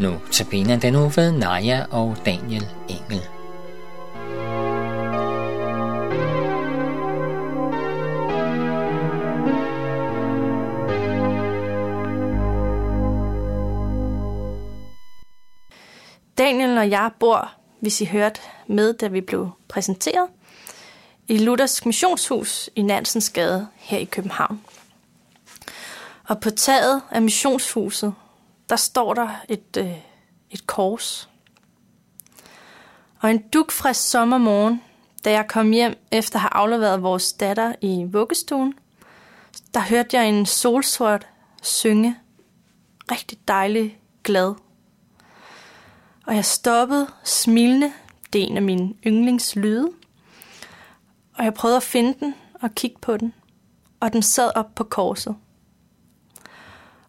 Nu tabiner den nu ved Naja og Daniel Engel. Daniel og jeg bor, hvis I hørte med, da vi blev præsenteret, i Luthers Missionshus i Nansensgade her i København. Og på taget af missionshuset, der står der et, øh, et kors. Og en dugfrisk sommermorgen, da jeg kom hjem efter at have afleveret vores datter i vuggestuen, der hørte jeg en solsort synge. Rigtig dejlig glad. Og jeg stoppede smilende. Det er en af mine yndlingslyde. Og jeg prøvede at finde den og kigge på den. Og den sad op på korset.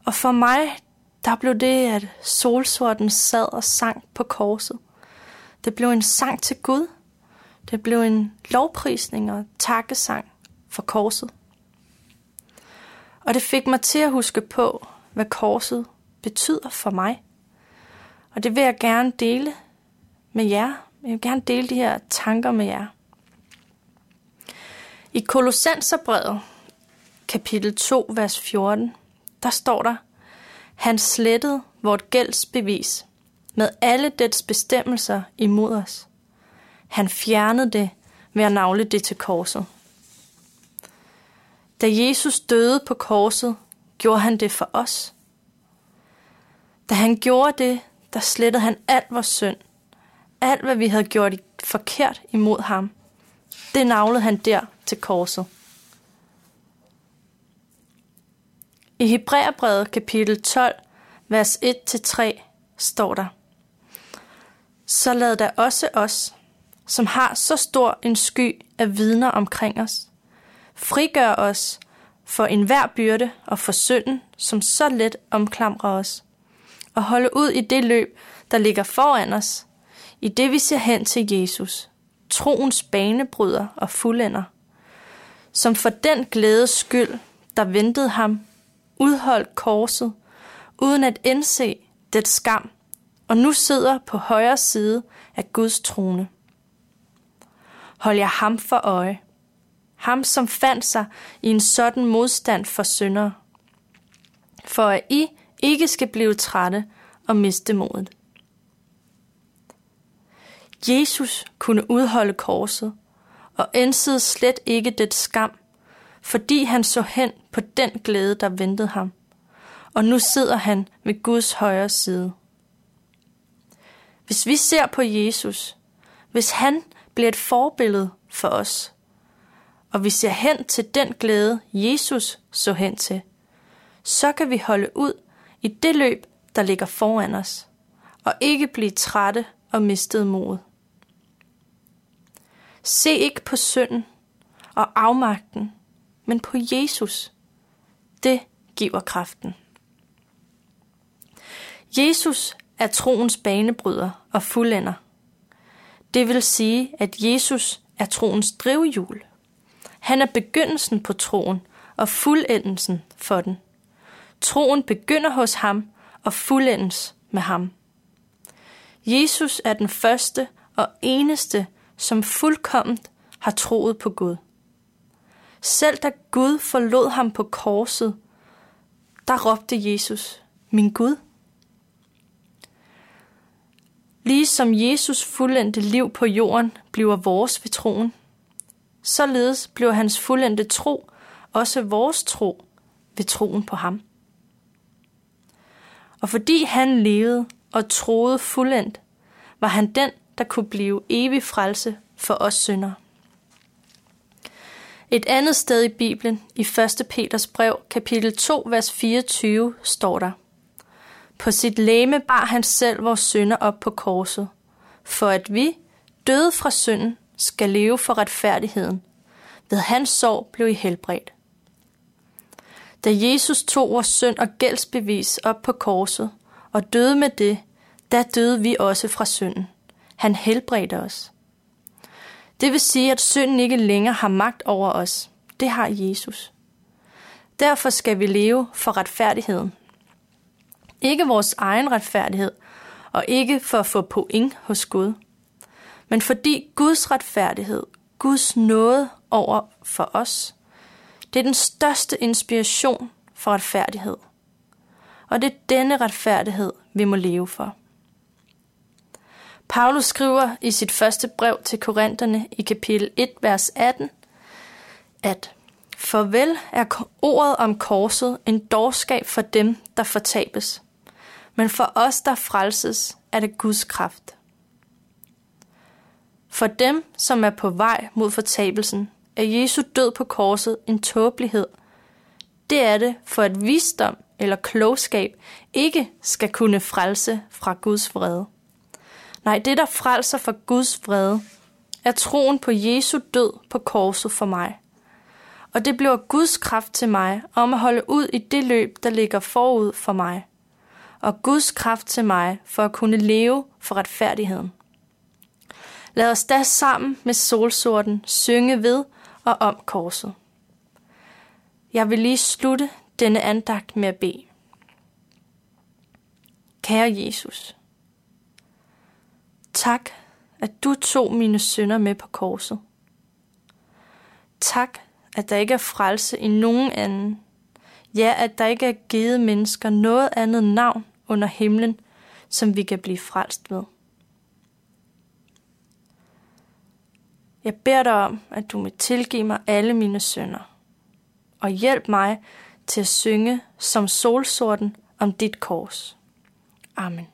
Og for mig, der blev det, at solsorten sad og sang på korset. Det blev en sang til Gud. Det blev en lovprisning og takkesang for korset. Og det fik mig til at huske på, hvad korset betyder for mig. Og det vil jeg gerne dele med jer. Jeg vil gerne dele de her tanker med jer. I Kolossenserbrevet, kapitel 2, vers 14, der står der, han slettede vort gældsbevis med alle dets bestemmelser imod os. Han fjernede det ved at navle det til korset. Da Jesus døde på korset, gjorde han det for os. Da han gjorde det, der slettede han alt vores synd. Alt, hvad vi havde gjort forkert imod ham. Det navlede han der til korset. I Hebræerbrevet kapitel 12, vers 1-3 står der, Så lad da også os, som har så stor en sky af vidner omkring os, frigør os for enhver byrde og for synden, som så let omklamrer os, og holde ud i det løb, der ligger foran os, i det vi ser hen til Jesus, troens banebryder og fuldender, som for den glædes skyld, der ventede ham, udholdt korset, uden at indse det skam, og nu sidder på højre side af Guds trone. Hold jeg ham for øje, ham som fandt sig i en sådan modstand for syndere, for at I ikke skal blive trætte og miste modet. Jesus kunne udholde korset og indsede slet ikke det skam, fordi han så hen på den glæde, der ventede ham. Og nu sidder han ved Guds højre side. Hvis vi ser på Jesus, hvis han bliver et forbillede for os, og vi ser hen til den glæde, Jesus så hen til, så kan vi holde ud i det løb, der ligger foran os, og ikke blive trætte og mistet mod. Se ikke på synden og afmagten, men på Jesus. Det giver kraften. Jesus er troens banebryder og fuldender. Det vil sige, at Jesus er troens drivhjul. Han er begyndelsen på troen og fuldendelsen for den. Troen begynder hos ham og fuldendes med ham. Jesus er den første og eneste, som fuldkomment har troet på Gud. Selv da Gud forlod ham på korset, der råbte Jesus, min Gud. Ligesom Jesus fuldendte liv på jorden bliver vores ved troen, således bliver hans fuldendte tro også vores tro ved troen på ham. Og fordi han levede og troede fuldendt, var han den, der kunne blive evig frelse for os syndere. Et andet sted i Bibelen, i 1. Peters brev, kapitel 2, vers 24, står der, På sit læme bar han selv vores synder op på korset, for at vi, døde fra synden, skal leve for retfærdigheden. Ved hans sorg blev I helbredt. Da Jesus tog vores synd og gældsbevis op på korset og døde med det, der døde vi også fra synden. Han helbredte os. Det vil sige, at synden ikke længere har magt over os. Det har Jesus. Derfor skal vi leve for retfærdigheden. Ikke vores egen retfærdighed og ikke for at få point hos Gud, men fordi Guds retfærdighed, Guds nåde over for os, det er den største inspiration for retfærdighed. Og det er denne retfærdighed, vi må leve for. Paulus skriver i sit første brev til Korintherne i kapitel 1, vers 18, at Farvel er ordet om korset en dårskab for dem, der fortabes. Men for os, der frelses, er det Guds kraft. For dem, som er på vej mod fortabelsen, er Jesu død på korset en tåbelighed. Det er det, for at visdom eller klogskab ikke skal kunne frelse fra Guds vrede. Nej, det, der frelser for Guds vrede, er troen på Jesu død på korset for mig. Og det bliver Guds kraft til mig om at holde ud i det løb, der ligger forud for mig. Og Guds kraft til mig for at kunne leve for retfærdigheden. Lad os da sammen med solsorten synge ved og om korset. Jeg vil lige slutte denne andagt med at bede. Kære Jesus, tak, at du tog mine sønder med på korset. Tak, at der ikke er frelse i nogen anden. Ja, at der ikke er givet mennesker noget andet navn under himlen, som vi kan blive frelst ved. Jeg beder dig om, at du må tilgive mig alle mine sønder, og hjælp mig til at synge som solsorten om dit kors. Amen.